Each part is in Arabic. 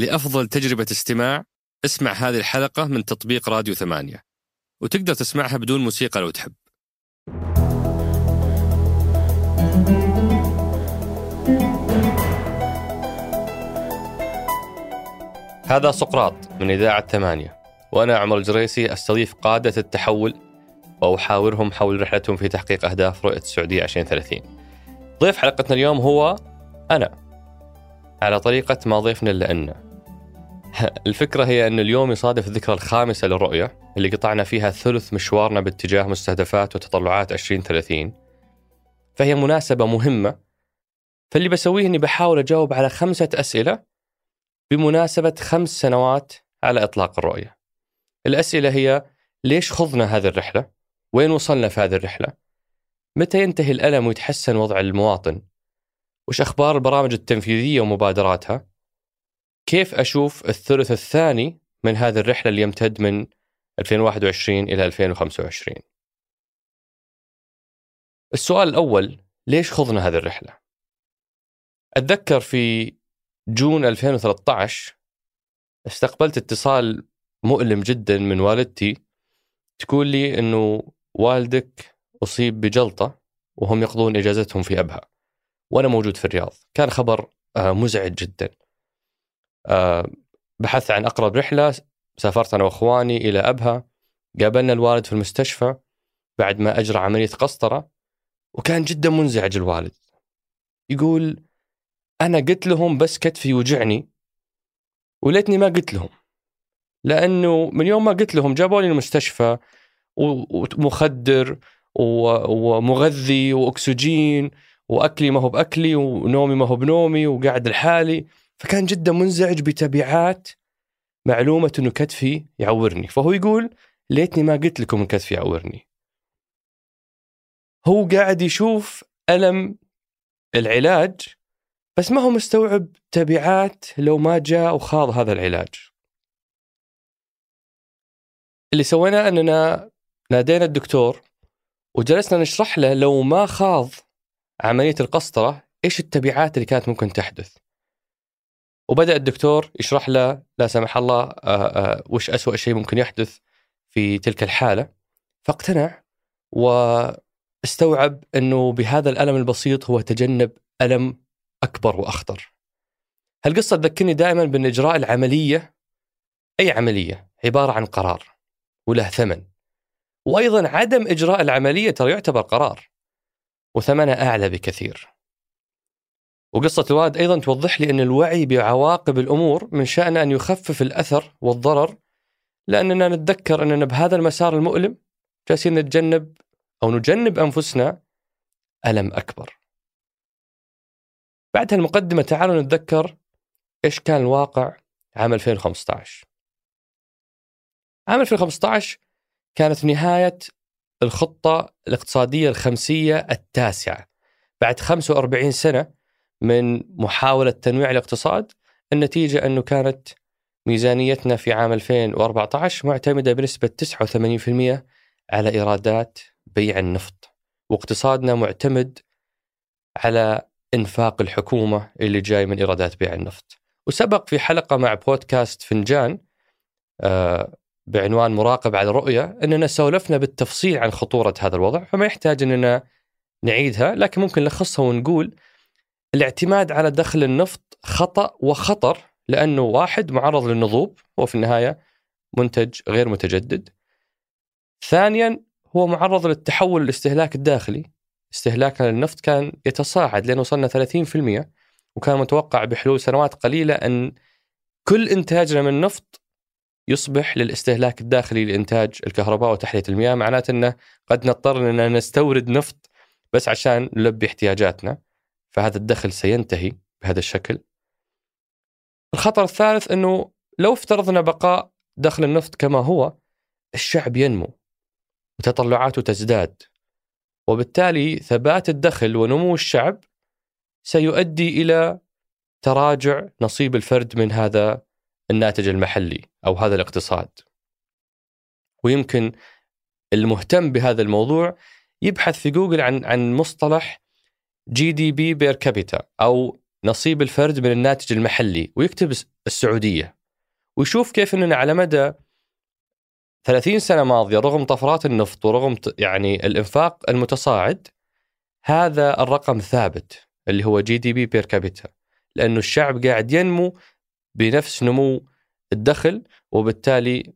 لأفضل تجربة استماع اسمع هذه الحلقة من تطبيق راديو ثمانية. وتقدر تسمعها بدون موسيقى لو تحب. هذا سقراط من إذاعة ثمانية. وأنا عمر الجريسي أستضيف قادة التحول وأحاورهم حول رحلتهم في تحقيق أهداف رؤية السعودية 2030 ضيف حلقتنا اليوم هو أنا على طريقة ما ضيفنا إلا أن الفكرة هي أن اليوم يصادف الذكرى الخامسة للرؤية اللي قطعنا فيها ثلث مشوارنا باتجاه مستهدفات وتطلعات 2030 فهي مناسبة مهمة فاللي بسويه أني بحاول أجاوب على خمسة أسئلة بمناسبة خمس سنوات على إطلاق الرؤية الأسئلة هي ليش خضنا هذه الرحلة؟ وين وصلنا في هذه الرحلة؟ متى ينتهي الألم ويتحسن وضع المواطن؟ وش أخبار البرامج التنفيذية ومبادراتها؟ كيف أشوف الثلث الثاني من هذه الرحلة اللي يمتد من 2021 إلى 2025 السؤال الأول ليش خضنا هذه الرحلة؟ أتذكر في جون 2013 استقبلت اتصال مؤلم جدا من والدتي تقول لي إنه والدك أصيب بجلطة وهم يقضون إجازتهم في أبها وأنا موجود في الرياض. كان خبر آه، مزعج جدا. بحثت عن أقرب رحلة سافرت أنا وإخواني إلى أبها قابلنا الوالد في المستشفى بعد ما أجرى عملية قسطرة وكان جدا منزعج الوالد. يقول أنا قلت لهم بس كتفي يوجعني وليتني ما قلت لهم لأنه من يوم ما قلت لهم جابوا لي المستشفى ومخدر ومغذي وأكسجين وأكلي ما هو بأكلي ونومي ما هو بنومي وقاعد لحالي فكان جدا منزعج بتبعات معلومة إنه كتفي يعورني. فهو يقول ليتني ما قلت لكم كتفي يعورني. هو قاعد يشوف ألم العلاج بس ما هو مستوعب تبعات لو ما جاء وخاض هذا العلاج. اللي سويناه أننا نادينا الدكتور وجلسنا نشرح له لو ما خاض عملية القسطرة إيش التبعات اللي كانت ممكن تحدث. وبدأ الدكتور يشرح له لا سمح الله آه، آه، وش أسوأ شيء ممكن يحدث في تلك الحالة فاقتنع واستوعب إنه بهذا الألم البسيط هو تجنب ألم أكبر وأخطر. هالقصه تذكرني دائما بان اجراء العملية أي عملية عبارة عن قرار وله ثمن. وأيضا عدم إجراء العملية ترى يعتبر قرار وثمنه أعلى بكثير. وقصة الوالد أيضا توضح لي أن الوعي بعواقب الأمور من شأنه أن يخفف الأثر والضرر لأننا نتذكر أننا بهذا المسار المؤلم جالسين نتجنب أو نجنب أنفسنا ألم أكبر. بعد هالمقدمة تعالوا نتذكر إيش كان الواقع عام 2015 عام 2015 كانت نهاية الخطة الاقتصادية الخمسية التاسعة. بعد 45 سنة من محاولة تنويع الاقتصاد النتيجة أنه كانت ميزانيتنا في عام 2014 معتمدة بنسبة 89% على إيرادات بيع النفط واقتصادنا معتمد على إنفاق الحكومة اللي جاي من إيرادات بيع النفط. وسبق في حلقة مع بودكاست فنجان آه، بعنوان مراقب على الرؤية أننا سولفنا بالتفصيل عن خطورة هذا الوضع فما يحتاج أننا نعيدها لكن ممكن نلخصها ونقول الاعتماد على دخل النفط خطأ وخطر لأنه واحد معرض للنضوب هو في النهاية منتج غير متجدد. ثانيا هو معرض للتحول الاستهلاك الداخلي. استهلاكنا للنفط كان يتصاعد لأن وصلنا 30% وكان متوقع بحلول سنوات قليلة أن كل إنتاجنا من النفط يصبح للاستهلاك الداخلي لإنتاج الكهرباء وتحلية المياه. معناته أنه قد نضطر أننا نستورد نفط بس عشان نلبي احتياجاتنا. فهذا الدخل سينتهي بهذا الشكل الخطر الثالث أنه لو افترضنا بقاء دخل النفط كما هو الشعب ينمو وتطلعاته تزداد وبالتالي ثبات الدخل ونمو الشعب سيؤدي إلى تراجع نصيب الفرد من هذا الناتج المحلي أو هذا الاقتصاد. ويمكن المهتم بهذا الموضوع يبحث في جوجل عن عن مصطلح GDP per capita أو نصيب الفرد من الناتج المحلي ويكتب السعودية ويشوف كيف أننا على مدى 30 سنة ماضية رغم طفرات النفط ورغم يعني الإنفاق المتصاعد هذا الرقم ثابت اللي هو GDP per capita لأنه الشعب قاعد ينمو بنفس نمو الدخل وبالتالي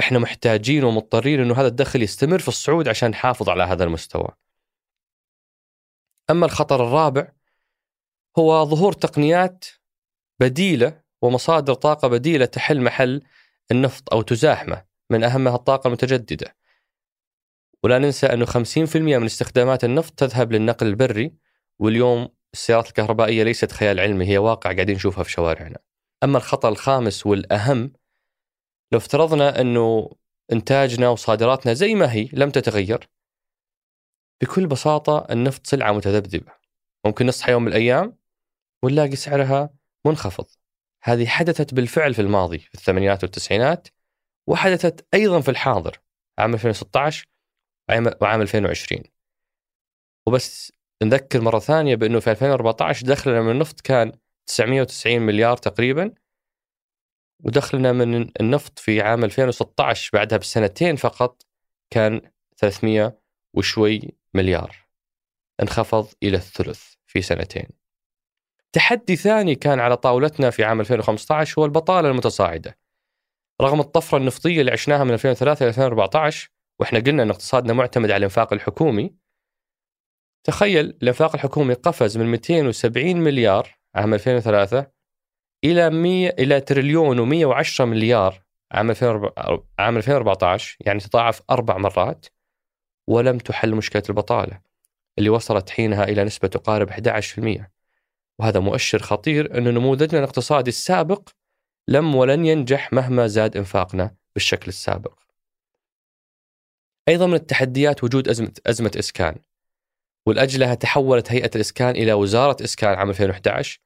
إحنا محتاجين ومضطرين إنه هذا الدخل يستمر في الصعود عشان نحافظ على هذا المستوى. أما الخطر الرابع هو ظهور تقنيات بديلة ومصادر طاقة بديلة تحل محل النفط أو تزاحمه من أهمها الطاقة المتجددة. ولا ننسى انه 50% من استخدامات النفط تذهب للنقل البري واليوم السيارات الكهربائية ليست خيال علمي هي واقع قاعدين نشوفها في شوارعنا. أما الخطر الخامس والأهم لو افترضنا أنه إنتاجنا وصادراتنا زي ما هي لم تتغير بكل بساطة النفط سلعة متذبذبة. ممكن نصحى يوم من الأيام ونلاقي سعرها منخفض. هذه حدثت بالفعل في الماضي في الثمانينات والتسعينات وحدثت أيضا في الحاضر عام 2016 وعام 2020 وبس نذكر مرة ثانية بأنه في 2014 دخلنا من النفط كان 990 مليار تقريبا ودخلنا من النفط في عام 2016 بعدها بسنتين فقط كان 300 وشوي مليار. انخفض إلى الثلث في سنتين. تحدي ثاني كان على طاولتنا في عام 2015 هو البطالة المتصاعدة. رغم الطفرة النفطية اللي عشناها من 2003 إلى 2014 وإحنا قلنا أن اقتصادنا معتمد على الإنفاق الحكومي تخيل الإنفاق الحكومي قفز من 270 مليار عام 2003 إلى 100 إلى تريليون و110 مليار عام 2004 عام 2014 يعني تضاعف أربع مرات. ولم تحل مشكلة البطالة اللي وصلت حينها إلى نسبة تقارب 11% وهذا مؤشر خطير أن نموذجنا الاقتصادي السابق لم ولن ينجح مهما زاد إنفاقنا بالشكل السابق. أيضا من التحديات وجود ازمه أزمة إسكان ولاجلها تحولت هيئة الإسكان إلى وزارة إسكان عام 2011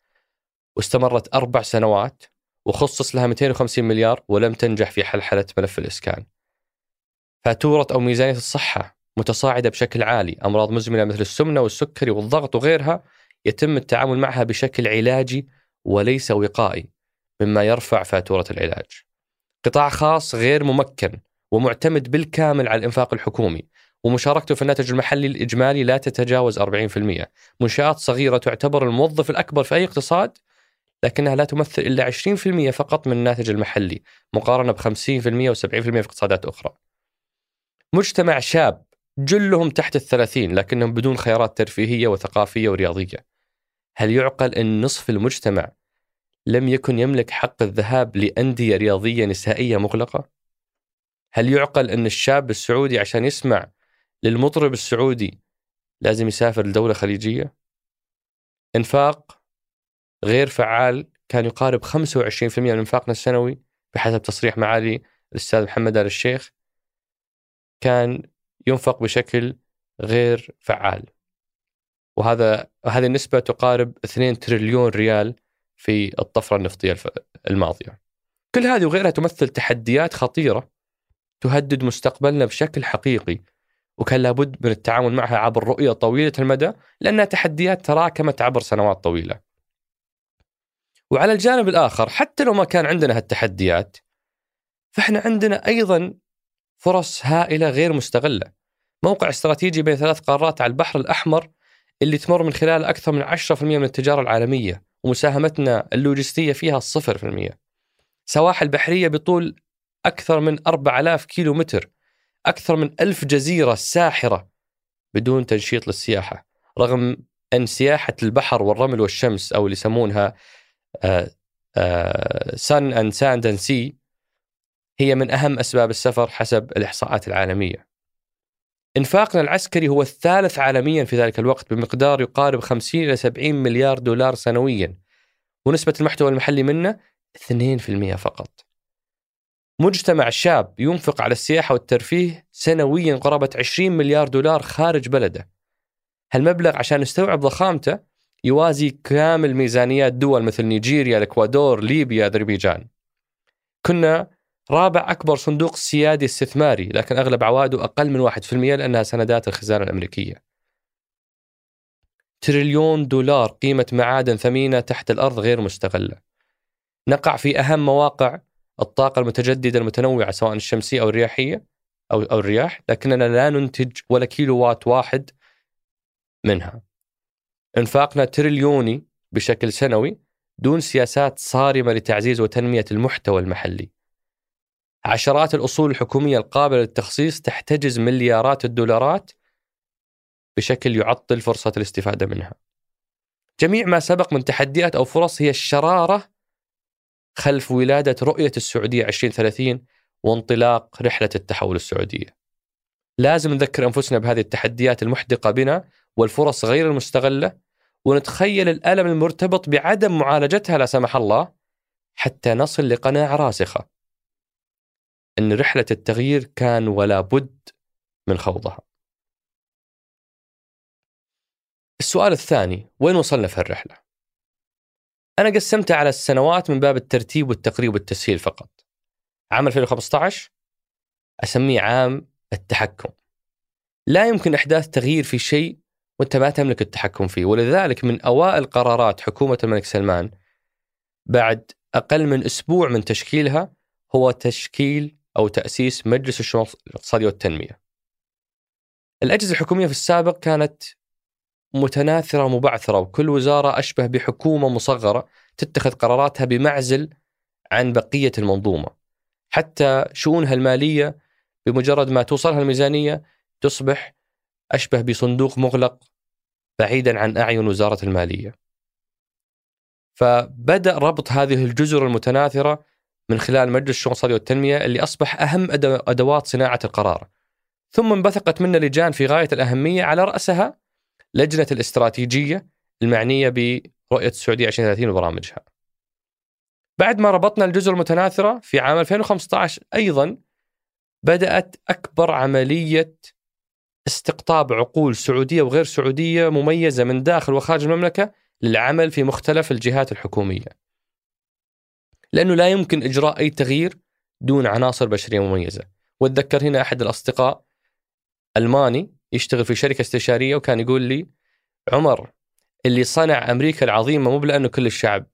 واستمرت أربع سنوات وخصص لها 250 مليار ولم تنجح في حلحلة ملف الإسكان فاتورة أو ميزانية الصحة متصاعدة بشكل عالي. أمراض مزمنة مثل السمنة والسكري والضغط وغيرها يتم التعامل معها بشكل علاجي وليس وقائي مما يرفع فاتورة العلاج. قطاع خاص غير ممكن ومعتمد بالكامل على الإنفاق الحكومي ومشاركته في الناتج المحلي الإجمالي لا تتجاوز 40% منشآت صغيرة تعتبر الموظف الأكبر في أي اقتصاد لكنها لا تمثل إلا 20% فقط من الناتج المحلي مقارنة ب 50% و70% في اقتصادات أخرى. مجتمع شاب جلهم تحت الثلاثين لكنهم بدون خيارات ترفيهية وثقافية ورياضية هل يعقل أن نصف المجتمع لم يكن يملك حق الذهاب لأندية رياضية نسائية مغلقة؟ هل يعقل أن الشاب السعودي عشان يسمع للمطرب السعودي لازم يسافر لدولة خليجية؟ إنفاق غير فعال كان يقارب 25% من إنفاقنا السنوي بحسب تصريح معالي الأستاذ محمد آل الشيخ كان ينفق بشكل غير فعال. وهذا هذه النسبة تقارب 2 تريليون ريال في الطفرة النفطية الماضية. كل هذه وغيرها تمثل تحديات خطيرة تهدد مستقبلنا بشكل حقيقي وكان لابد من التعامل معها عبر رؤية طويلة المدى لأنها تحديات تراكمت عبر سنوات طويلة. وعلى الجانب الآخر حتى لو ما كان عندنا هالتحديات فإحنا عندنا أيضا فرص هائلة غير مستغلة. موقع استراتيجي بين ثلاث قارات على البحر الأحمر اللي تمر من خلال أكثر من 10% من التجارة العالمية ومساهمتنا اللوجستية فيها 0%. سواحل بحرية بطول أكثر من 4000 كيلو متر. أكثر من ألف جزيرة ساحرة بدون تنشيط للسياحة، رغم أن سياحة البحر والرمل والشمس أو اللي يسمونها sun and sand and sea هي من أهم أسباب السفر حسب الإحصاءات العالمية. إنفاقنا العسكري هو الثالث عالميا في ذلك الوقت بمقدار يقارب 50 إلى 70 مليار دولار سنويا. ونسبة المحتوى المحلي منه 2% فقط. مجتمع شاب ينفق على السياحة والترفيه سنويا قرابة 20 مليار دولار خارج بلده. هالمبلغ عشان نستوعب ضخامته يوازي كامل ميزانيات دول مثل نيجيريا، الإكوادور، ليبيا، أذربيجان. كنا رابع أكبر صندوق سيادي استثماري لكن أغلب عوائده أقل من 1% لأنها سندات الخزانة الأمريكية. تريليون دولار قيمة معادن ثمينة تحت الأرض غير مستغلة. نقع في أهم مواقع الطاقة المتجددة المتنوعة سواء الشمسية أو الرياحية أو, أو الرياح لكننا لا ننتج ولا كيلو وات واحد منها. انفاقنا تريليوني بشكل سنوي دون سياسات صارمة لتعزيز وتنمية المحتوى المحلي. عشرات الأصول الحكومية القابلة للتخصيص تحتجز مليارات الدولارات بشكل يعطل فرصة الاستفادة منها. جميع ما سبق من تحديات أو فرص هي الشرارة خلف ولادة رؤية السعودية 2030 وانطلاق رحلة التحول السعودية. لازم نذكر أنفسنا بهذه التحديات المحدقة بنا والفرص غير المستغلة ونتخيل الألم المرتبط بعدم معالجتها لا سمح الله حتى نصل لقناعة راسخة. أن رحلة التغيير كان ولا بد من خوضها. السؤال الثاني وين وصلنا في الرحلة؟ أنا قسمتها على السنوات من باب الترتيب والتقريب والتسهيل فقط. عام 2015 أسميه عام التحكم. لا يمكن إحداث تغيير في شيء وأنت ما تملك التحكم فيه ولذلك من أوائل قرارات حكومة الملك سلمان بعد أقل من أسبوع من تشكيلها هو تشكيل أو تأسيس مجلس الشؤون الاقتصادية والتنمية. الأجهزة الحكومية في السابق كانت متناثرة ومبعثرة وكل وزارة أشبه بحكومة مصغرة تتخذ قراراتها بمعزل عن بقية المنظومة. حتى شؤونها المالية بمجرد ما توصلها الميزانية تصبح أشبه بصندوق مغلق بعيدا عن أعين وزارة المالية. فبدأ ربط هذه الجزر المتناثرة من خلال مجلس الشؤون الاقتصادية والتنمية اللي أصبح أهم أدوات صناعة القرار. ثم انبثقت منه لجان في غاية الأهمية على رأسها لجنة الاستراتيجية المعنية برؤية السعودية 2030 وبرامجها. بعد ما ربطنا الجزر المتناثرة في عام 2015 أيضا بدأت أكبر عملية استقطاب عقول سعودية وغير سعودية مميزة من داخل وخارج المملكة للعمل في مختلف الجهات الحكومية. لأنه لا يمكن إجراء أي تغيير دون عناصر بشرية مميزة. وأتذكر هنا أحد الأصدقاء ألماني يشتغل في شركة استشارية وكان يقول لي عمر اللي صنع أمريكا العظيمة مو لأنه كل الشعب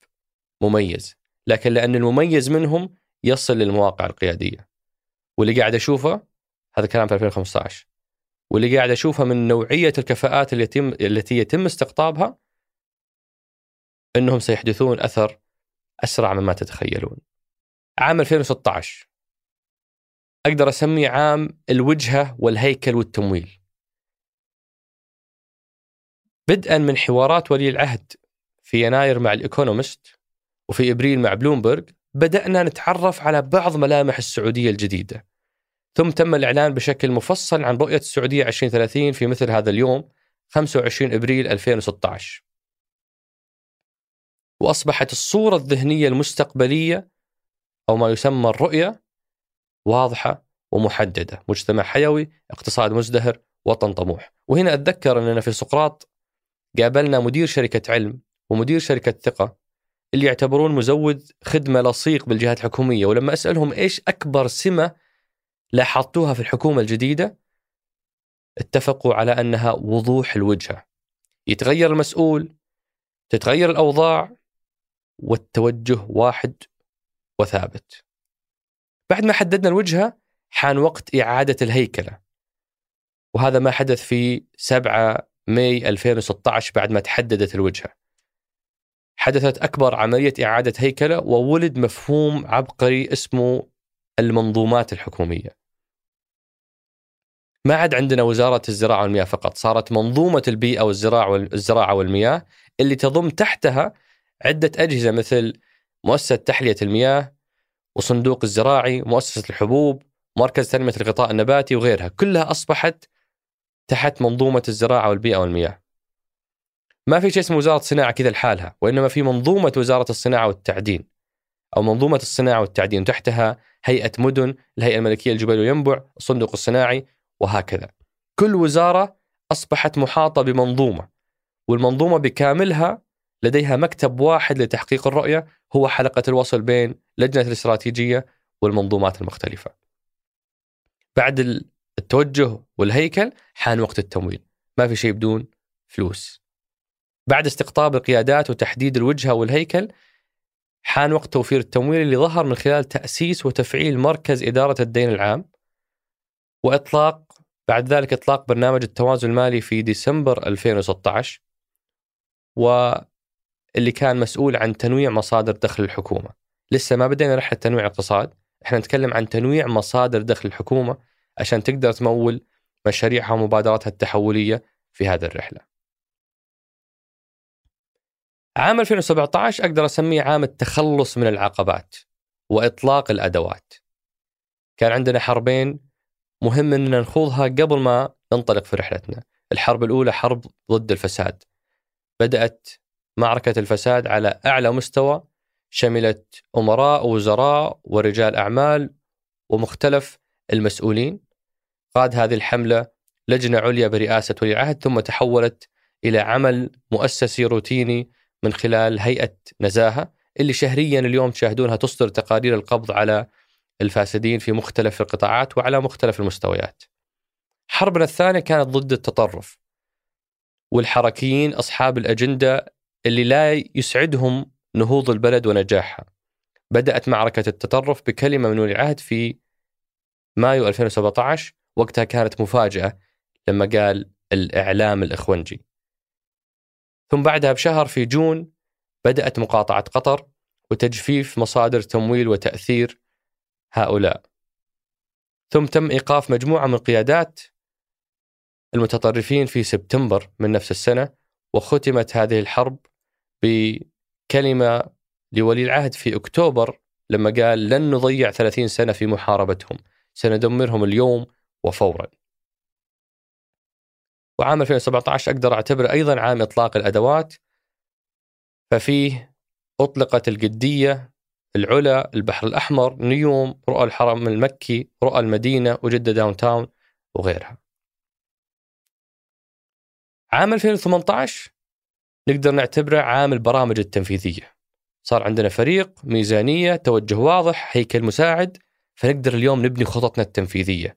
مميز لكن لأن المميز منهم يصل للمواقع القيادية. واللي قاعد أشوفه هذا كلام في 2015 واللي قاعد أشوفه من نوعية الكفاءات اللي يتم التي يتم استقطابها أنهم سيحدثون أثر أسرع مما تتخيلون. عام 2016 أقدر أسميه عام الوجهة والهيكل والتمويل. بدءا من حوارات ولي العهد في يناير مع الإيكونومست وفي إبريل مع بلومبرج بدأنا نتعرف على بعض ملامح السعودية الجديدة. ثم تم الإعلان بشكل مفصل عن رؤية السعودية 2030 في مثل هذا اليوم 25 إبريل 2016 وأصبحت الصورة الذهنية المستقبلية أو ما يسمى الرؤية واضحة ومحددة. مجتمع حيوي اقتصاد مزدهر وطن طموح. وهنا أتذكر أننا في سقراط قابلنا مدير شركة علم ومدير شركة ثقة اللي يعتبرون مزود خدمة لصيق بالجهات الحكومية. ولما أسألهم إيش أكبر سمة لاحظتوها في الحكومة الجديدة اتفقوا على أنها وضوح الوجهة يتغير المسؤول تتغير الأوضاع والتوجه واحد وثابت. بعد ما حددنا الوجهة حان وقت إعادة الهيكلة. وهذا ما حدث في 7 ماي 2016 بعد ما تحددت الوجهة. حدثت أكبر عملية إعادة هيكلة وولد مفهوم عبقري اسمه المنظومات الحكومية. ما عاد عندنا وزارة الزراعة والمياه فقط صارت منظومة البيئة والزراعة والزراعة والمياه اللي تضم تحتها عدة أجهزة مثل مؤسسة تحلية المياه وصندوق الزراعي ومؤسسة الحبوب مركز تنمية الغطاء النباتي وغيرها كلها أصبحت تحت منظومة الزراعة والبيئة والمياه. ما في شيء اسمه وزارة صناعه كذا لحالها، وإنما في منظومة وزارة الصناعة والتعدين. أو منظومة الصناعة والتعدين تحتها هيئة مدن، الهيئة الملكية للجبال والينبع، الصندوق الصناعي وهكذا. كل وزارة أصبحت محاطة بمنظومة. والمنظومة بكاملها لديها مكتب واحد لتحقيق الرؤية هو حلقة الوصل بين لجنة الاستراتيجية والمنظومات المختلفة. بعد التوجه والهيكل حان وقت التمويل. ما في شيء بدون فلوس. بعد استقطاب القيادات وتحديد الوجهة والهيكل حان وقت توفير التمويل اللي ظهر من خلال تأسيس وتفعيل مركز إدارة الدين العام. وإطلاق بعد ذلك إطلاق برنامج التوازن المالي في ديسمبر 2016 واللي كان مسؤول عن تنويع مصادر دخل الحكومة. لسه ما بدينا رحلة تنويع الاقتصاد إحنا نتكلم عن تنويع مصادر دخل الحكومة عشان تقدر تمول مشاريعها ومبادراتها التحولية في هذه الرحلة. عام 2017 أقدر أسميه عام التخلص من العقبات وإطلاق الأدوات. كان عندنا حربين مهم أننا نخوضها قبل ما ننطلق في رحلتنا. الحرب الأولى حرب ضد الفساد. بدأت معركة الفساد على أعلى مستوى شملت أمراء ووزراء ورجال أعمال ومختلف المسؤولين قاد هذه الحملة لجنة عليا برئاسة ولي العهد ثم تحولت إلى عمل مؤسسي روتيني من خلال هيئة نزاهة اللي شهريا اليوم تشاهدونها تصدر تقارير القبض على الفاسدين في مختلف القطاعات وعلى مختلف المستويات. حربنا الثانية كانت ضد التطرف والحركيين أصحاب الأجندة اللي لا يسعدهم نهوض البلد ونجاحها. بدأت معركة التطرف بكلمة من ولي العهد في مايو 2017 وقتها كانت مفاجأة لما قال الإعلام الإخوانجي ثم بعدها بشهر في جون بدأت مقاطعة قطر وتجفيف مصادر تمويل وتأثير هؤلاء ثم تم إيقاف مجموعة من قيادات المتطرفين في سبتمبر من نفس السنة وختمت هذه الحرب بكلمة لولي العهد في أكتوبر لما قال لن نضيع 30 سنة في محاربتهم سندمرهم اليوم وفورا. وعام 2017 أقدر أعتبره أيضا عام إطلاق الأدوات ففيه أطلقت القدية العلا البحر الأحمر نيوم رؤى الحرم المكي رؤى المدينة وجدة داون تاون وغيرها. عام 2018 نقدر نعتبره عام البرامج التنفيذية. صار عندنا فريق ميزانية توجه واضح هيكل مساعد فنقدر اليوم نبني خططنا التنفيذية.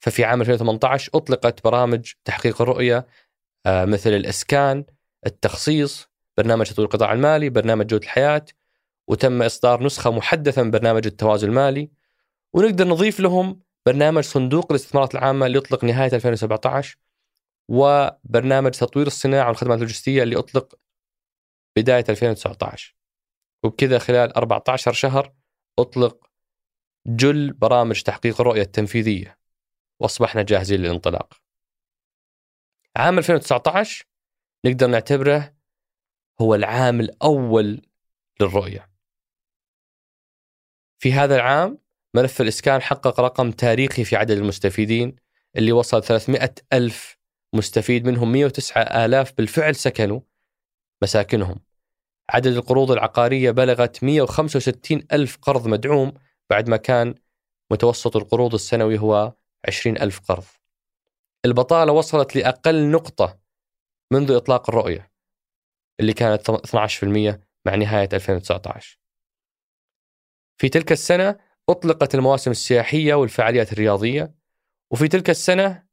ففي عام 2018 أطلقت برامج تحقيق الرؤية آه، مثل الإسكان التخصيص برنامج تطوير القطاع المالي برنامج جودة الحياة وتم إصدار نسخة محدثة من برنامج التوازن المالي. ونقدر نضيف لهم برنامج صندوق الاستثمارات العامة اللي أطلق نهاية 2017 وبرنامج تطوير الصناعة والخدمات اللوجستية اللي أطلق بداية 2019 وبكذا خلال 14 شهر أطلق جل برامج تحقيق الرؤية التنفيذية وأصبحنا جاهزين للانطلاق. عام 2019 نقدر نعتبره هو العام الأول للرؤية. في هذا العام ملف الإسكان حقق رقم تاريخي في عدد المستفيدين اللي وصل 300 ألف مستفيد منهم 109 آلاف بالفعل سكنوا مساكنهم. عدد القروض العقارية بلغت 165 ألف قرض مدعوم بعد ما كان متوسط القروض السنوي هو عشرين ألف قرض. البطالة وصلت لأقل نقطة منذ إطلاق الرؤية اللي كانت 12% مع نهاية 2019 في تلك السنة أطلقت المواسم السياحية والفعاليات الرياضية وفي تلك السنة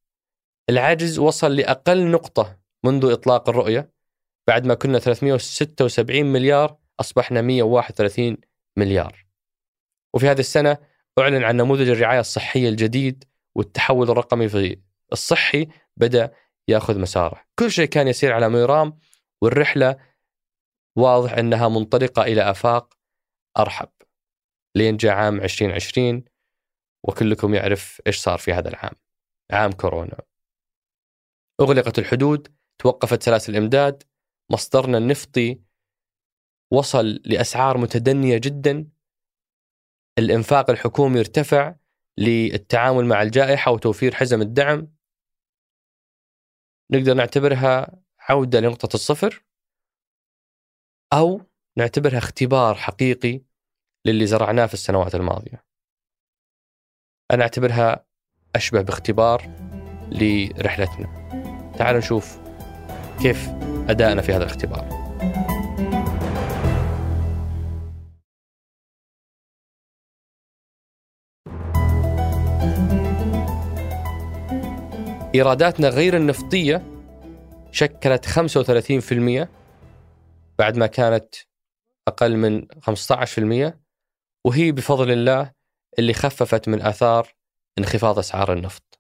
العجز وصل لأقل نقطة منذ إطلاق الرؤية بعد ما كنا 376 مليار أصبحنا 131 مليار وفي هذه السنة أعلن عن نموذج الرعاية الصحية الجديد والتحول الرقمي في الصحي بدأ يأخذ مساره، كل شيء كان يسير على ما يرام والرحلة واضح أنها منطلقة إلى آفاق أرحب. لين جاء عام 2020 وكلكم يعرف إيش صار في هذا العام. عام كورونا. أغلقت الحدود، توقفت سلاسل الإمداد، مصدرنا النفطي وصل لأسعار متدنية جدا. الإنفاق الحكومي ارتفع للتعامل مع الجائحة وتوفير حزم الدعم. نقدر نعتبرها عودة لنقطة الصفر أو نعتبرها اختبار حقيقي للي زرعناه في السنوات الماضية. أنا أعتبرها أشبه باختبار لرحلتنا. تعالوا نشوف كيف أدائنا في هذا الاختبار. إيراداتنا غير النفطية شكلت 35% بعد ما كانت أقل من 15% وهي بفضل الله اللي خففت من آثار انخفاض أسعار النفط.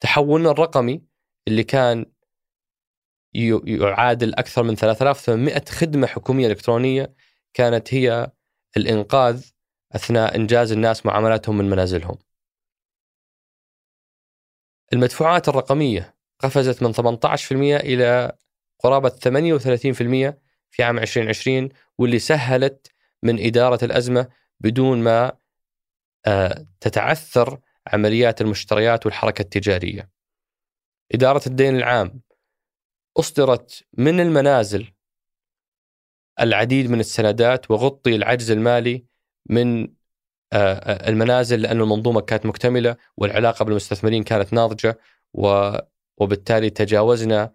تحولنا الرقمي اللي كان يعادل أكثر من 3800 خدمة حكومية إلكترونية كانت هي الإنقاذ أثناء إنجاز الناس معاملاتهم من منازلهم. المدفوعات الرقمية قفزت من 18% إلى قرابة 38% في عام 2020 واللي سهلت من إدارة الأزمة بدون ما آه، تتعثر عمليات المشتريات والحركة التجارية. إدارة الدين العام أصدرت من المنازل العديد من السندات وغطي العجز المالي من آه، آه، المنازل لأن المنظومة كانت مكتملة والعلاقة بالمستثمرين كانت ناضجة وبالتالي تجاوزنا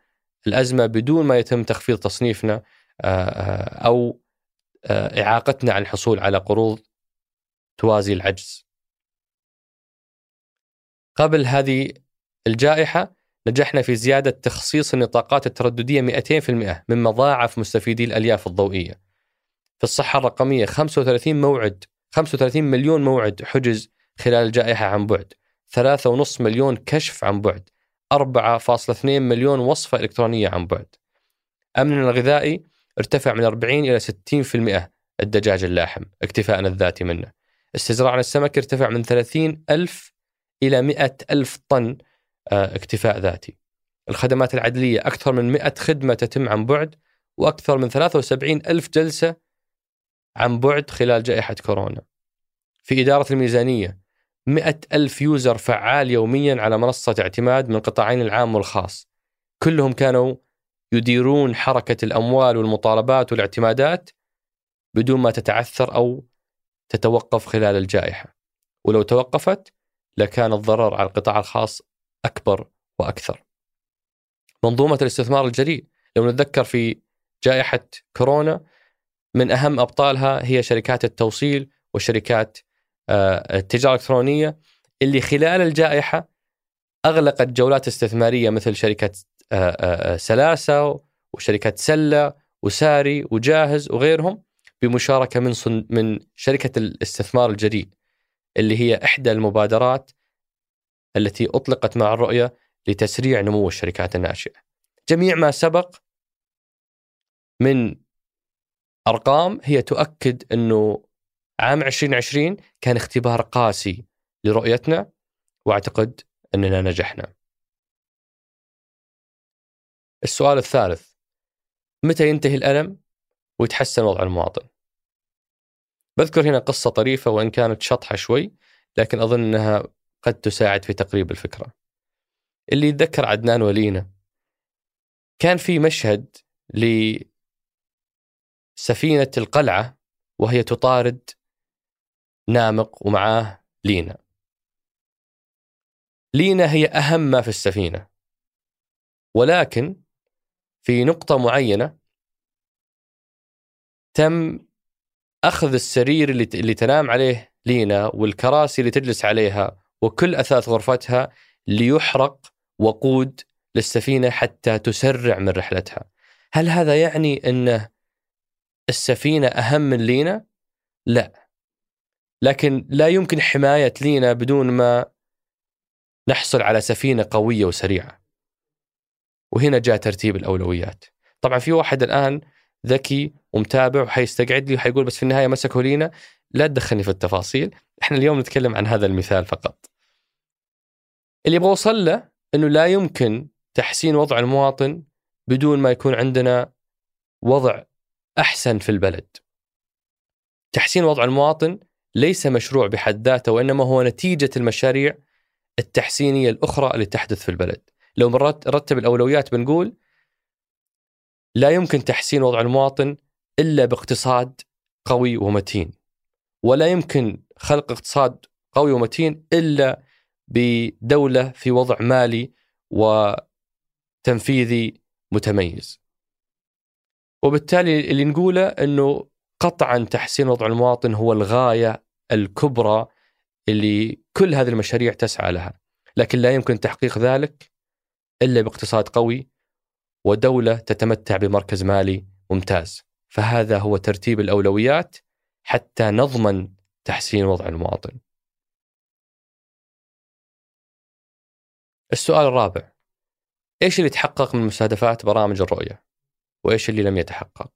الأزمة بدون ما يتم تخفيض تصنيفنا أو إعاقتنا عن الحصول على قروض توازي العجز. قبل هذه الجائحة نجحنا في زيادة تخصيص النطاقات الترددية 200% مما ضاعف مستفيدي الألياف الضوئية. في الصحة الرقمية 35 موعد 35 مليون موعد حجز خلال الجائحة عن بعد 3.5 مليون كشف عن بعد 4.2 مليون وصفة إلكترونية عن بعد. أمننا الغذائي ارتفع من 40 إلى 60% الدجاج اللاحم اكتفاءنا الذاتي منه. استزراعنا السمك ارتفع من 30 ألف إلى 100 ألف طن اكتفاء ذاتي. الخدمات العدلية أكثر من 100 خدمة تتم عن بعد وأكثر من 73 ألف جلسة عن بعد خلال جائحة كورونا. في إدارة الميزانية 100 ألف يوزر فعال يوميا على منصة اعتماد من قطاعين العام والخاص. كلهم كانوا يديرون حركة الأموال والمطالبات والاعتمادات بدون ما تتعثر أو تتوقف خلال الجائحة. ولو توقفت لكان الضرر على القطاع الخاص أكبر وأكثر. منظومة الاستثمار الجريء لو نتذكر في جائحة كورونا من أهم أبطالها هي شركات التوصيل وشركات آه، التجارة الإلكترونية اللي خلال الجائحة أغلقت جولات استثمارية مثل شركة آه، آه، سلاسة وشركة سلة وساري وجاهز وغيرهم بمشاركة من من شركة الاستثمار الجريء اللي هي إحدى المبادرات التي أطلقت مع الرؤية لتسريع نمو الشركات الناشئة. جميع ما سبق من أرقام هي تؤكد أنه عام 2020 كان اختبار قاسي لرؤيتنا وأعتقد أننا نجحنا. السؤال الثالث متى ينتهي الألم ويتحسن وضع المواطن؟ بذكر هنا قصة طريفة وإن كانت شطحة شوي لكن أظن أنها قد تساعد في تقريب الفكرة. اللي يتذكر عدنان ولينا كان في مشهد لسفينة القلعة وهي تطارد نامق ومعاه لينا. لينا هي أهم ما في السفينة ولكن في نقطة معينة تم أخذ السرير اللي, اللي تنام عليه لينا والكراسي اللي تجلس عليها وكل أثاث غرفتها ليحرق وقود للسفينة حتى تسرع من رحلتها. هل هذا يعني أن السفينة أهم من لينا؟ لا. لكن لا يمكن حماية لينا بدون ما نحصل على سفينة قوية وسريعة. وهنا جاء ترتيب الأولويات. طبعا في واحد الآن ذكي ومتابع وحيستقعد لي وحيقول بس في النهاية مسكوا لينا. لا تدخلني في التفاصيل. إحنا اليوم نتكلم عن هذا المثال فقط. اللي أبغى اوصل له إنه لا يمكن تحسين وضع المواطن بدون ما يكون عندنا وضع أحسن في البلد. تحسين وضع المواطن ليس مشروع بحد ذاته وإنما هو نتيجة المشاريع التحسينية الأخرى اللي تحدث في البلد. لو نرتب الأولويات بنقول لا يمكن تحسين وضع المواطن إلا باقتصاد قوي ومتين. ولا يمكن خلق اقتصاد قوي ومتين إلا بدولة في وضع مالي وتنفيذي متميز. وبالتالي اللي نقوله إنه قطعا تحسين وضع المواطن هو الغاية الكبرى اللي كل هذه المشاريع تسعى لها، لكن لا يمكن تحقيق ذلك إلا باقتصاد قوي ودولة تتمتع بمركز مالي ممتاز. فهذا هو ترتيب الأولويات حتى نضمن تحسين وضع المواطن. السؤال الرابع. إيش اللي تحقق من مستهدفات برامج الرؤية؟ وإيش اللي لم يتحقق؟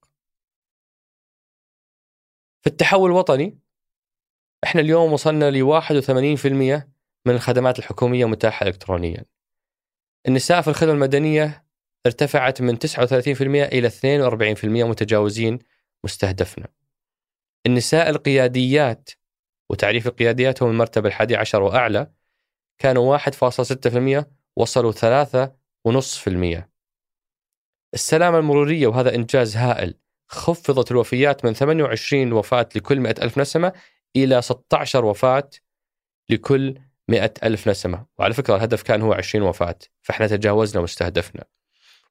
في التحول الوطني إحنا اليوم وصلنا ل 81% من الخدمات الحكومية متاحة إلكترونيا. النساء في الخدمة المدنية ارتفعت من 39% إلى 42% متجاوزين مستهدفنا. النساء القياديات وتعريف القياديات هو من المرتبة الحادي عشر وأعلى كانوا 1.6% وصلوا 3.5% السلامة المرورية وهذا إنجاز هائل. خفضت الوفيات من 28 وفاة لكل 100 ألف نسمة إلى 16 وفاة لكل مئة ألف نسمة. وعلى فكرة الهدف كان هو 20 وفاة فإحنا تجاوزنا مستهدفنا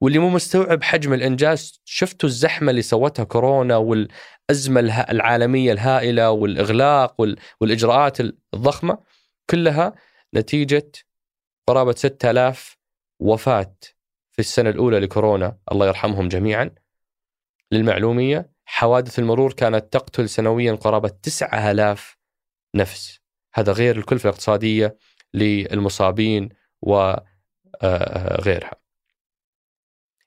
واللي مو مستوعب حجم الإنجاز شفتوا الزحمة اللي سوتها كورونا والأزمة العالمية الهائلة والإغلاق والإجراءات الضخمة؟ كلها نتيجة قرابة 6000 وفاة في السنة الأولى لكورونا الله يرحمهم جميعا للمعلومية. حوادث المرور كانت تقتل سنويا قرابة 9000 نفس. هذا غير الكلفة الاقتصادية للمصابين وغيرها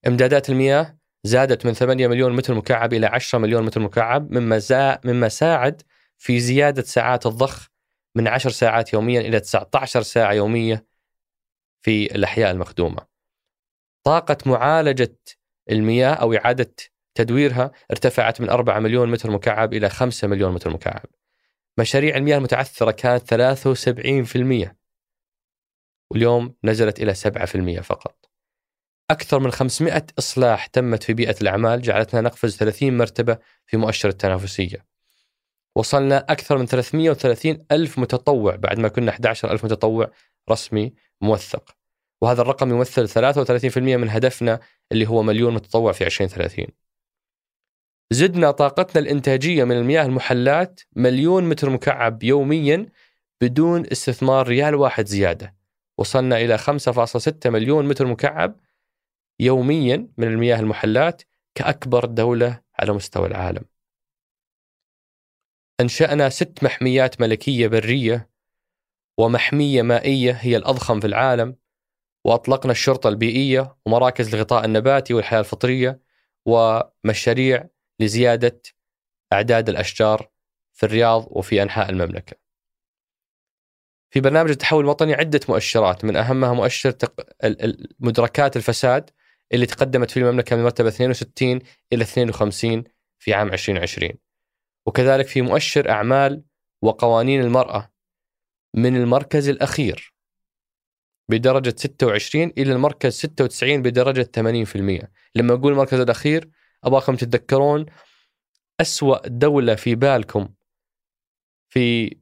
إمدادات المياه زادت من 8 مليون متر مكعب إلى 10 مليون متر مكعب مما, زا مما ساعد في زيادة ساعات الضخ من 10 ساعات يوميا إلى 19 ساعة يومية في الأحياء المخدومة. طاقة معالجة المياه أو إعادة تدويرها ارتفعت من 4 مليون متر مكعب إلى 5 مليون متر مكعب. مشاريع المياه المتعثرة كانت 73% واليوم نزلت إلى 7% فقط. أكثر من 500 إصلاح تمت في بيئة الأعمال جعلتنا نقفز 30 مرتبة في مؤشر التنافسية. وصلنا أكثر من 330 ألف متطوع بعد ما كنا 11 ألف متطوع رسمي موثق. وهذا الرقم يمثل 33% من هدفنا اللي هو مليون متطوع في 2030 زدنا طاقتنا الإنتاجية من المياه المحلات مليون متر مكعب يوميا بدون استثمار ريال واحد زيادة. وصلنا إلى 5.6 مليون متر مكعب يوميا من المياه المحلات كأكبر دولة على مستوى العالم. أنشأنا ست محميات ملكية برية ومحمية مائية هي الأضخم في العالم وأطلقنا الشرطة البيئية ومراكز الغطاء النباتي والحياة الفطرية ومشاريع لزيادة أعداد الأشجار في الرياض وفي أنحاء المملكة. في برنامج التحول الوطني عدة مؤشرات من أهمها مؤشر مدركات الفساد اللي تقدمت في المملكة من مرتبة 62 إلى 52 في عام 2020 وكذلك في مؤشر أعمال وقوانين المرأة من المركز الأخير بدرجة 26 إلى المركز 96 بدرجة 80% لما أقول المركز الأخير أبغاكم تتذكرون أسوأ دولة في بالكم في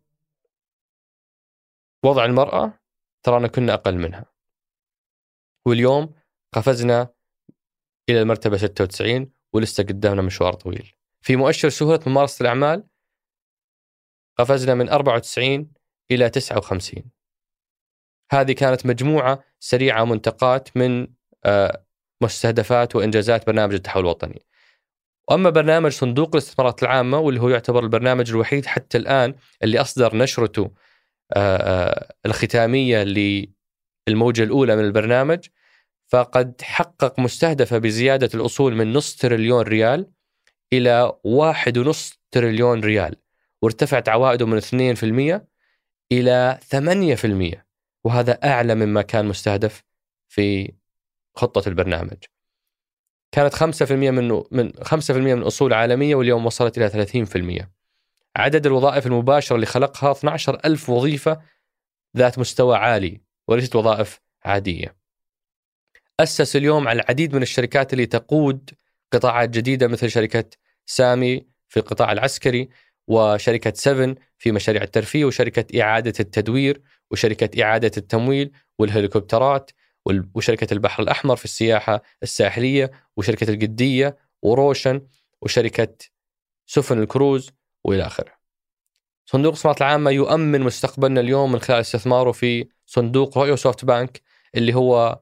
وضع المرأة ترانا كنا أقل منها. واليوم قفزنا إلى المرتبة 96 ولسه قدامنا مشوار طويل. في مؤشر سهولة ممارسة الأعمال قفزنا من 94 إلى 59 هذه كانت مجموعة سريعة منتقات من آه، مستهدفات وإنجازات برنامج التحول الوطني. وأما برنامج صندوق الاستثمارات العامة واللي هو يعتبر البرنامج الوحيد حتى الآن اللي أصدر نشرته آه، آه، الختامية للموجة الأولى من البرنامج فقد حقق مستهدفة بزيادة الأصول من نص تريليون ريال إلى واحد ونص تريليون ريال وارتفعت عوائده من 2% إلى 8% وهذا أعلى مما كان مستهدف في خطة البرنامج. كانت 5% من من 5% من أصول عالمية واليوم وصلت إلى 30%. عدد الوظائف المباشرة اللي خلقها 12 ألف وظيفة ذات مستوى عالي وليست وظائف عادية. أسس اليوم على العديد من الشركات اللي تقود قطاعات جديدة مثل شركة سامي في القطاع العسكري وشركة 7 في مشاريع الترفيه وشركة إعادة التدوير وشركة إعادة التمويل والهليكوبترات وشركة البحر الأحمر في السياحة الساحلية وشركة القديه وروشن وشركة سفن الكروز وإلى آخره. صندوق الاستثمارات العامة يؤمن مستقبلنا اليوم من خلال استثماره في صندوق رؤية SoftBank اللي هو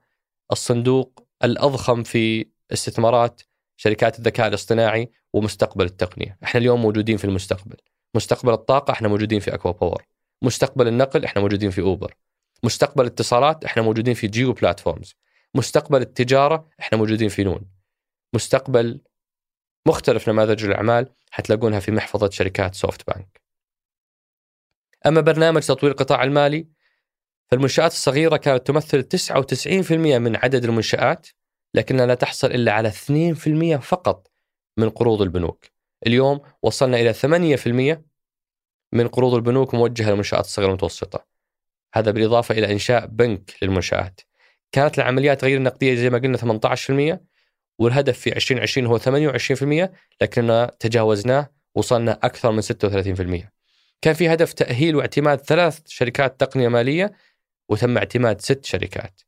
الصندوق الأضخم في استثمارات شركات الذكاء الاصطناعي ومستقبل التقنية، إحنا اليوم موجودين في المستقبل. مستقبل الطاقة إحنا موجودين في ACWA Power. مستقبل النقل إحنا موجودين في Uber. مستقبل الاتصالات إحنا موجودين في Jio Platforms. مستقبل التجارة إحنا موجودين في نون. مستقبل مختلف نماذج الأعمال حتلاقونها في محفظة شركات SoftBank. أما برنامج تطوير القطاع المالي فالمنشآت الصغيرة كانت تمثل 99% من عدد المنشآت لكنها لا تحصل إلا على 2% فقط من قروض البنوك. اليوم وصلنا إلى 8% من قروض البنوك موجهة للمنشآت الصغيرة والمتوسطة. هذا بالإضافة إلى إنشاء بنك للمنشآت. كانت العمليات غير النقدية زي ما قلنا 18% والهدف في 2020 هو 28% لكننا تجاوزناه وصلنا أكثر من 36% كان في هدف تأهيل واعتماد ثلاث شركات تقنية مالية وتم اعتماد ست شركات.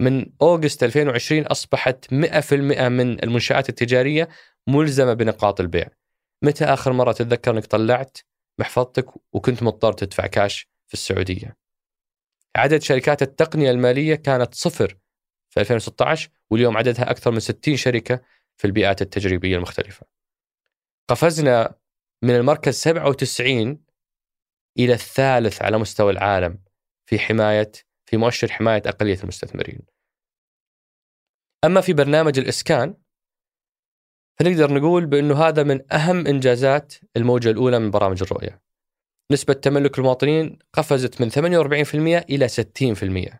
من أوغست 2020 أصبحت 100% من المنشآت التجارية ملزمة بنقاط البيع. متى آخر مرة تتذكر أنك طلعت محفظتك وكنت مضطر تدفع كاش في السعودية؟ عدد شركات التقنية المالية كانت صفر في 2016 واليوم عددها أكثر من 60 شركة في البيئات التجريبية المختلفة. قفزنا من المركز 97 إلى الثالث على مستوى العالم في حماية في مؤشر حماية أقلية المستثمرين. أما في برنامج الإسكان فنقدر نقول بأنه هذا من أهم إنجازات الموجة الأولى من برامج الرؤية. نسبة تملك المواطنين قفزت من 48% إلى 60%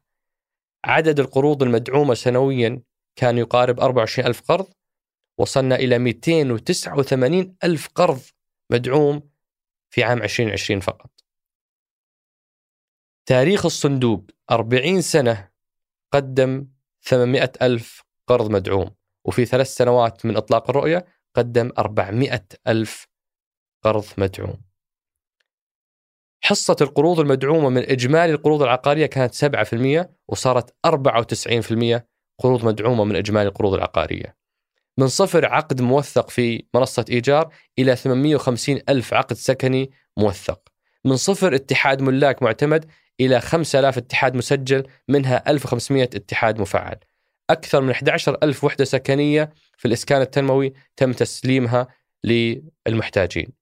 عدد القروض المدعومة سنويا كان يقارب 24 ألف قرض وصلنا إلى 289 ألف قرض مدعوم في عام 2020 فقط. تاريخ الصندوق 40 سنة قدم 800 ألف قرض مدعوم وفي ثلاث سنوات من إطلاق الرؤية قدم 400 ألف قرض مدعوم. حصة القروض المدعومة من إجمالي القروض العقارية كانت 7% وصارت 94% قروض مدعومة من إجمالي القروض العقارية. من صفر عقد موثق في منصة إيجار إلى 850 ألف عقد سكني موثق. من صفر اتحاد ملاك معتمد إلى 5000 اتحاد مسجل منها 1500 اتحاد مفعل. أكثر من 11 ألف وحدة سكنية في الإسكان التنموي تم تسليمها للمحتاجين.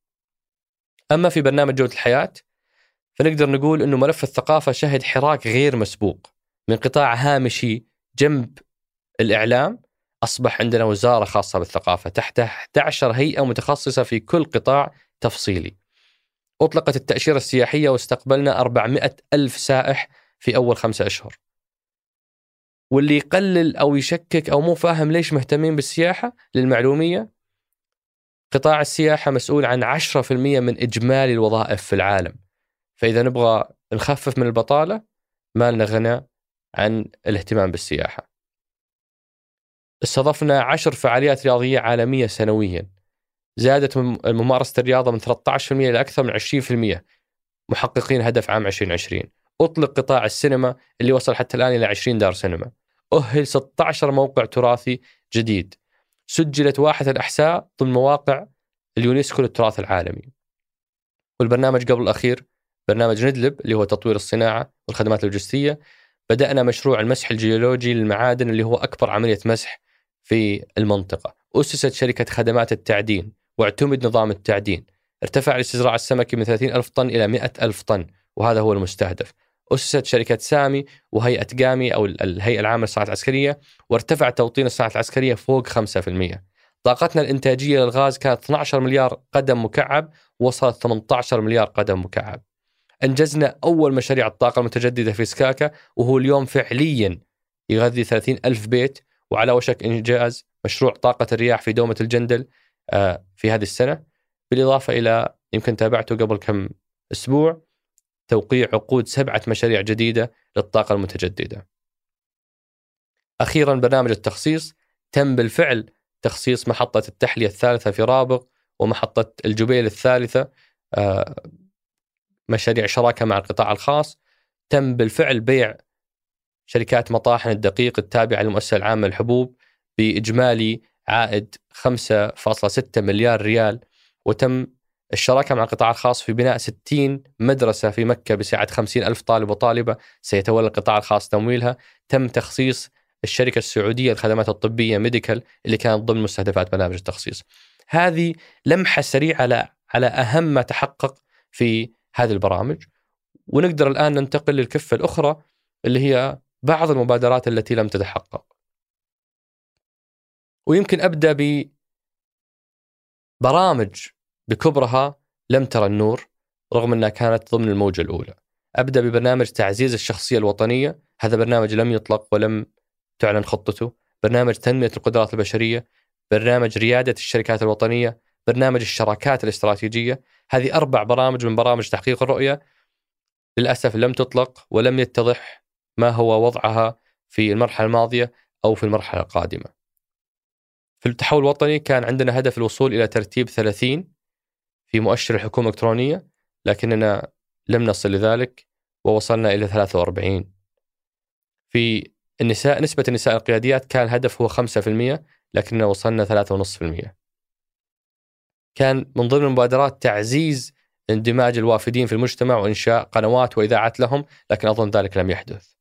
أما في برنامج جودة الحياة فنقدر نقول أنه ملف الثقافة شهد حراك غير مسبوق. من قطاع هامشي جنب الإعلام أصبح عندنا وزارة خاصة بالثقافة تحت 11 هيئة متخصصة في كل قطاع تفصيلي. أطلقت التأشيرة السياحية واستقبلنا 400 ألف سائح في أول خمسة أشهر. واللي يقلل أو يشكك أو مو فاهم ليش مهتمين بالسياحة للمعلومية قطاع السياحة مسؤول عن 10% من إجمالي الوظائف في العالم. فإذا نبغى نخفف من البطالة ما لنا غنى عن الاهتمام بالسياحة. استضفنا عشر فعاليات رياضية عالمية سنويا. زادت ممارسة الرياضة من 13% إلى أكثر من 20% محققين هدف عام 2020 أطلق قطاع السينما اللي وصل حتى الآن إلى 20 دار سينما. أهل 16 موقع تراثي جديد. سجلت واحة الأحساء ضمن مواقع اليونسكو للتراث العالمي. والبرنامج قبل الأخير برنامج ندلب اللي هو تطوير الصناعة والخدمات اللوجستية. بدأنا مشروع المسح الجيولوجي للمعادن اللي هو أكبر عملية مسح في المنطقة. أسست شركة خدمات التعدين. واعتمد نظام التعدين. ارتفع الاستزراع السمكي من 30 ألف طن إلى 100 ألف طن وهذا هو المستهدف. أسست شركة سامي وهيئة قامي أو الهيئة العامة للصناعة العسكرية وارتفع توطين الصناعة العسكرية فوق 5% طاقتنا الإنتاجية للغاز كانت 12 مليار قدم مكعب وصلت 18 مليار قدم مكعب. أنجزنا أول مشاريع الطاقة المتجددة في سكاكا وهو اليوم فعليا يغذي 30 ألف بيت وعلى وشك إنجاز مشروع طاقة الرياح في دومة الجندل. في هذه السنة. بالإضافة إلى يمكن تابعته قبل كم أسبوع توقيع عقود سبعة مشاريع جديدة للطاقة المتجددة. أخيرا برنامج التخصيص تم بالفعل تخصيص محطة التحلية الثالثة في رابغ ومحطة الجبيل الثالثة آه، مشاريع شراكة مع القطاع الخاص. تم بالفعل بيع شركات مطاحن الدقيق التابعة للمؤسسة العامة للحبوب بإجمالي عائد 5.6 مليار ريال وتم الشراكة مع القطاع الخاص في بناء 60 مدرسة في مكة بسعة 50 ألف طالب وطالبة سيتولى القطاع الخاص تمويلها تم تخصيص الشركة السعودية للخدمات الطبية ميديكال اللي كانت ضمن مستهدفات برنامج التخصيص. هذه لمحة سريعة على على أهم ما تحقق في هذه البرامج ونقدر الآن ننتقل للكفة الأخرى اللي هي بعض المبادرات التي لم تتحقق. ويمكن أبدأ ببرامج بكبرها لم ترى النور رغم أنها كانت ضمن الموجة الأولى. أبدأ ببرنامج تعزيز الشخصية الوطنية، هذا برنامج لم يطلق ولم تعلن خطته، برنامج تنمية القدرات البشرية، برنامج ريادة الشركات الوطنية، برنامج الشراكات الاستراتيجية، هذه أربع برامج من برامج تحقيق الرؤية. للأسف لم تطلق ولم يتضح ما هو وضعها في المرحلة الماضية أو في المرحلة القادمة. في التحول الوطني كان عندنا هدف الوصول إلى ترتيب 30 في مؤشر الحكومة الإلكترونية لكننا لم نصل لذلك ووصلنا إلى 43 في النساء نسبة النساء القياديات كان الهدف هو 5% لكننا وصلنا 3.5% كان من ضمن المبادرات تعزيز اندماج الوافدين في المجتمع وإنشاء قنوات وإذاعات لهم لكن أظن ذلك لم يحدث.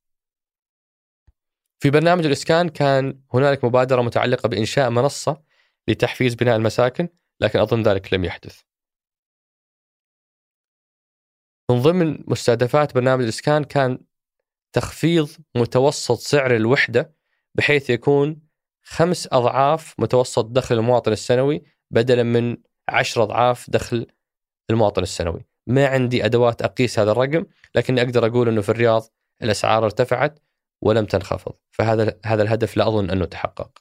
في برنامج الإسكان كان هنالك مبادرة متعلقة بإنشاء منصة لتحفيز بناء المساكن لكن أظن ذلك لم يحدث. من ضمن مستهدفات برنامج الإسكان كان تخفيض متوسط سعر الوحدة بحيث يكون خمس أضعاف متوسط دخل المواطن السنوي بدلا من عشر أضعاف دخل المواطن السنوي. ما عندي أدوات أقيس هذا الرقم لكني أقدر أقول إنه في الرياض الأسعار ارتفعت ولم تنخفض، فهذا هذا الهدف لا أظن أنه تحقق.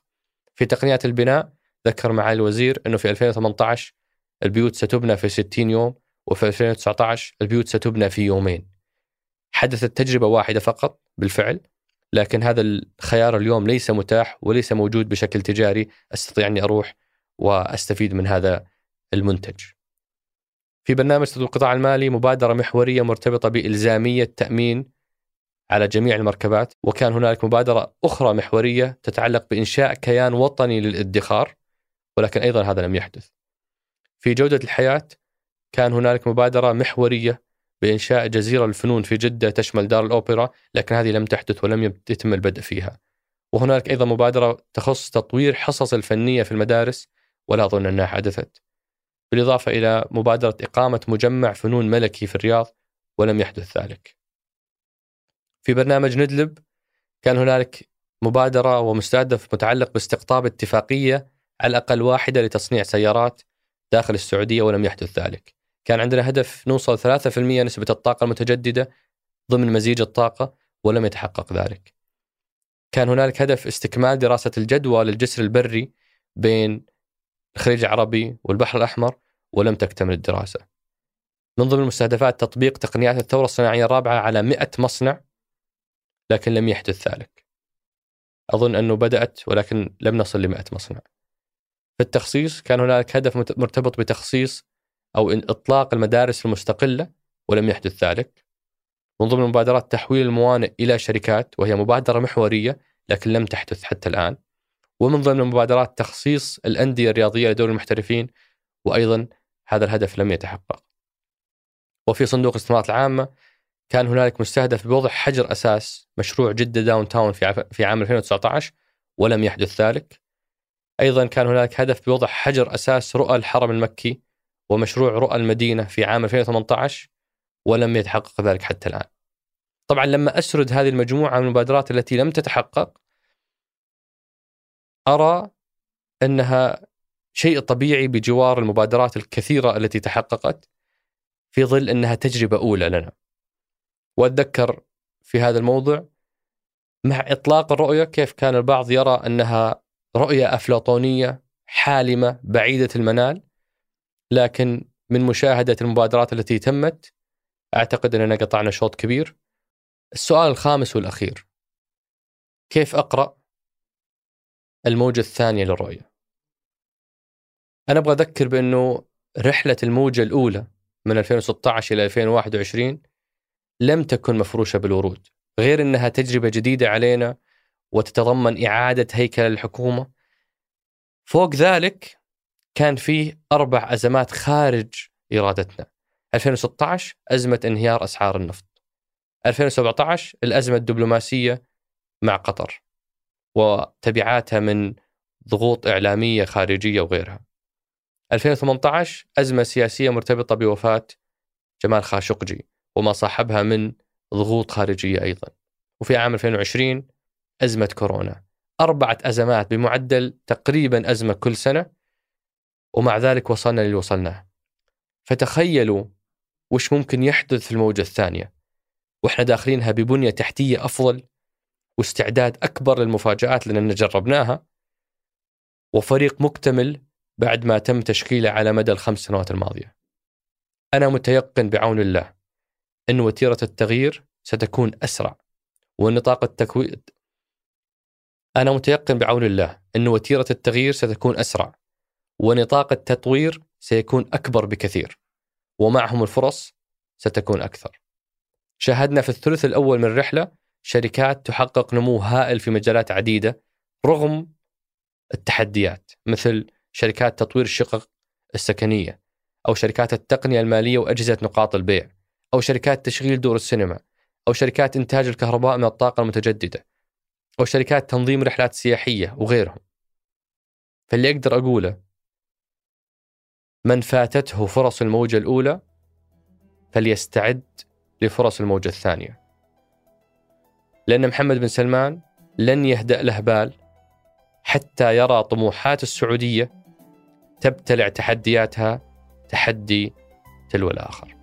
في تقنيات البناء ذكر معالي الوزير أنه في 2018 البيوت ستبنى في 60 يوم وفي 2019 البيوت ستبنى في يومين. حدثت تجربة واحدة فقط بالفعل لكن هذا الخيار اليوم ليس متاح وليس موجود بشكل تجاري أستطيع أني أروح وأستفيد من هذا المنتج. في برنامج القطاع المالي مبادرة محورية مرتبطة بإلزامية تأمين على جميع المركبات وكان هنالك مبادرة أخرى محورية تتعلق بإنشاء كيان وطني للادخار ولكن أيضا هذا لم يحدث. في جودة الحياة كان هنالك مبادرة محورية بإنشاء جزيرة للفنون في جدة تشمل دار الأوبرا لكن هذه لم تحدث ولم يتم البدء فيها. وهنالك أيضا مبادرة تخص تطوير حصص الفنية في المدارس ولا أظن أنها حدثت. بالإضافة إلى مبادرة إقامة مجمع فنون ملكي في الرياض ولم يحدث ذلك. في برنامج ندلب كان هنالك مبادرة ومستهدف متعلق باستقطاب اتفاقية على الأقل واحدة لتصنيع سيارات داخل السعودية ولم يحدث ذلك. كان عندنا هدف نوصل 3% نسبة الطاقة المتجددة ضمن مزيج الطاقة ولم يتحقق ذلك. كان هنالك هدف استكمال دراسة الجدوى للجسر البري بين الخليج العربي والبحر الأحمر ولم تكتمل الدراسة من ضمن المستهدفات تطبيق تقنيات الثورة الصناعية الرابعة على 100 مصنع لكن لم يحدث ذلك. أظن أنه بدأت ولكن لم نصل ل 100 مصنع. في التخصيص كان هناك هدف مرتبط بتخصيص أو إطلاق المدارس المستقلة ولم يحدث ذلك. من ضمن مبادرات تحويل الموانئ إلى شركات وهي مبادرة محورية لكن لم تحدث حتى الآن. ومن ضمن المبادرات تخصيص الأندية الرياضية لدور المحترفين وأيضا هذا الهدف لم يتحقق. وفي صندوق الاستثمارات العامة كان هنالك مستهدف بوضع حجر أساس مشروع جدة داون تاون في في عام 2019 ولم يحدث ذلك أيضا كان هنالك هدف بوضع حجر أساس رؤى الحرم المكي ومشروع رؤى المدينة في عام 2018 ولم يتحقق ذلك حتى الآن طبعا لما أسرد هذه المجموعة من المبادرات التي لم تتحقق أرى أنها شيء طبيعي بجوار المبادرات الكثيرة التي تحققت في ظل أنها تجربة أولى لنا. وأتذكر في هذا الموضوع مع إطلاق الرؤية كيف كان البعض يرى أنها رؤية أفلاطونية حالمة بعيدة المنال لكن من مشاهدة المبادرات التي تمت أعتقد أننا قطعنا شوط كبير. السؤال الخامس والأخير كيف أقرأ الموجة الثانية للرؤية أنا أبغى أذكر بأنه رحلة الموجة الأولى من 2016 إلى 2021 لم تكن مفروشة بالورود غير أنها تجربة جديدة علينا وتتضمن إعادة هيكل الحكومة. فوق ذلك كان فيه أربع أزمات خارج إرادتنا. 2016 أزمة انهيار أسعار النفط. 2017 الأزمة الدبلوماسية مع قطر وتبعاتها من ضغوط إعلامية خارجية وغيرها. 2018 أزمة سياسية مرتبطة بوفاة جمال خاشقجي. وما صاحبها من ضغوط خارجية أيضا. وفي عام 2020 أزمة كورونا. أربعة أزمات بمعدل تقريبا أزمة كل سنة ومع ذلك وصلنا اللي وصلناه. فتخيلوا وش ممكن يحدث في الموجة الثانية. وإحنا داخلينها ببنية تحتية أفضل واستعداد أكبر للمفاجآت لأننا جربناها. وفريق مكتمل بعد ما تم تشكيله على مدى الخمس سنوات الماضية. أنا متيقن بعون الله. أن وتيرة التغيير ستكون أسرع ونطاق التكوين أنا متيقن بعون الله أن وتيرة التغيير ستكون أسرع ونطاق التطوير سيكون أكبر بكثير ومعهم الفرص ستكون أكثر. شاهدنا في الثلث الأول من الرحلة شركات تحقق نمو هائل في مجالات عديدة رغم التحديات مثل شركات تطوير الشقق السكنية أو شركات التقنية المالية وأجهزة نقاط البيع. أو شركات تشغيل دور السينما أو شركات إنتاج الكهرباء من الطاقة المتجددة أو شركات تنظيم رحلات سياحية وغيرهم. فاللي أقدر أقوله من فاتته فرص الموجة الأولى فليستعد لفرص الموجة الثانية. لأن محمد بن سلمان لن يهدأ له بال حتى يرى طموحات السعودية تبتلع تحدياتها تحدي تلو الآخر.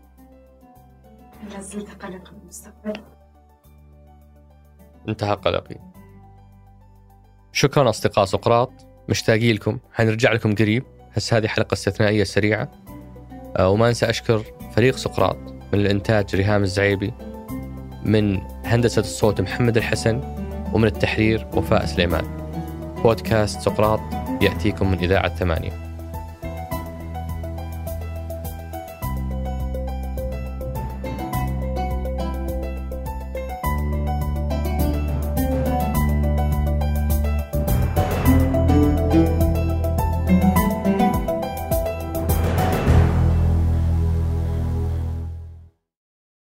لا زلت قلق المستقبل. انتهى قلقي. شكرا أصدقاء سقراط. مشتاقين لكم. حنرجع لكم قريب. بس هذه حلقة استثنائية سريعة. آه، وما أنسى أشكر فريق سقراط من الإنتاج ريهام الزعيبي من هندسة الصوت محمد الحسن ومن التحرير وفاء سليمان. بودكاست سقراط يأتيكم من إذاعة ثمانية.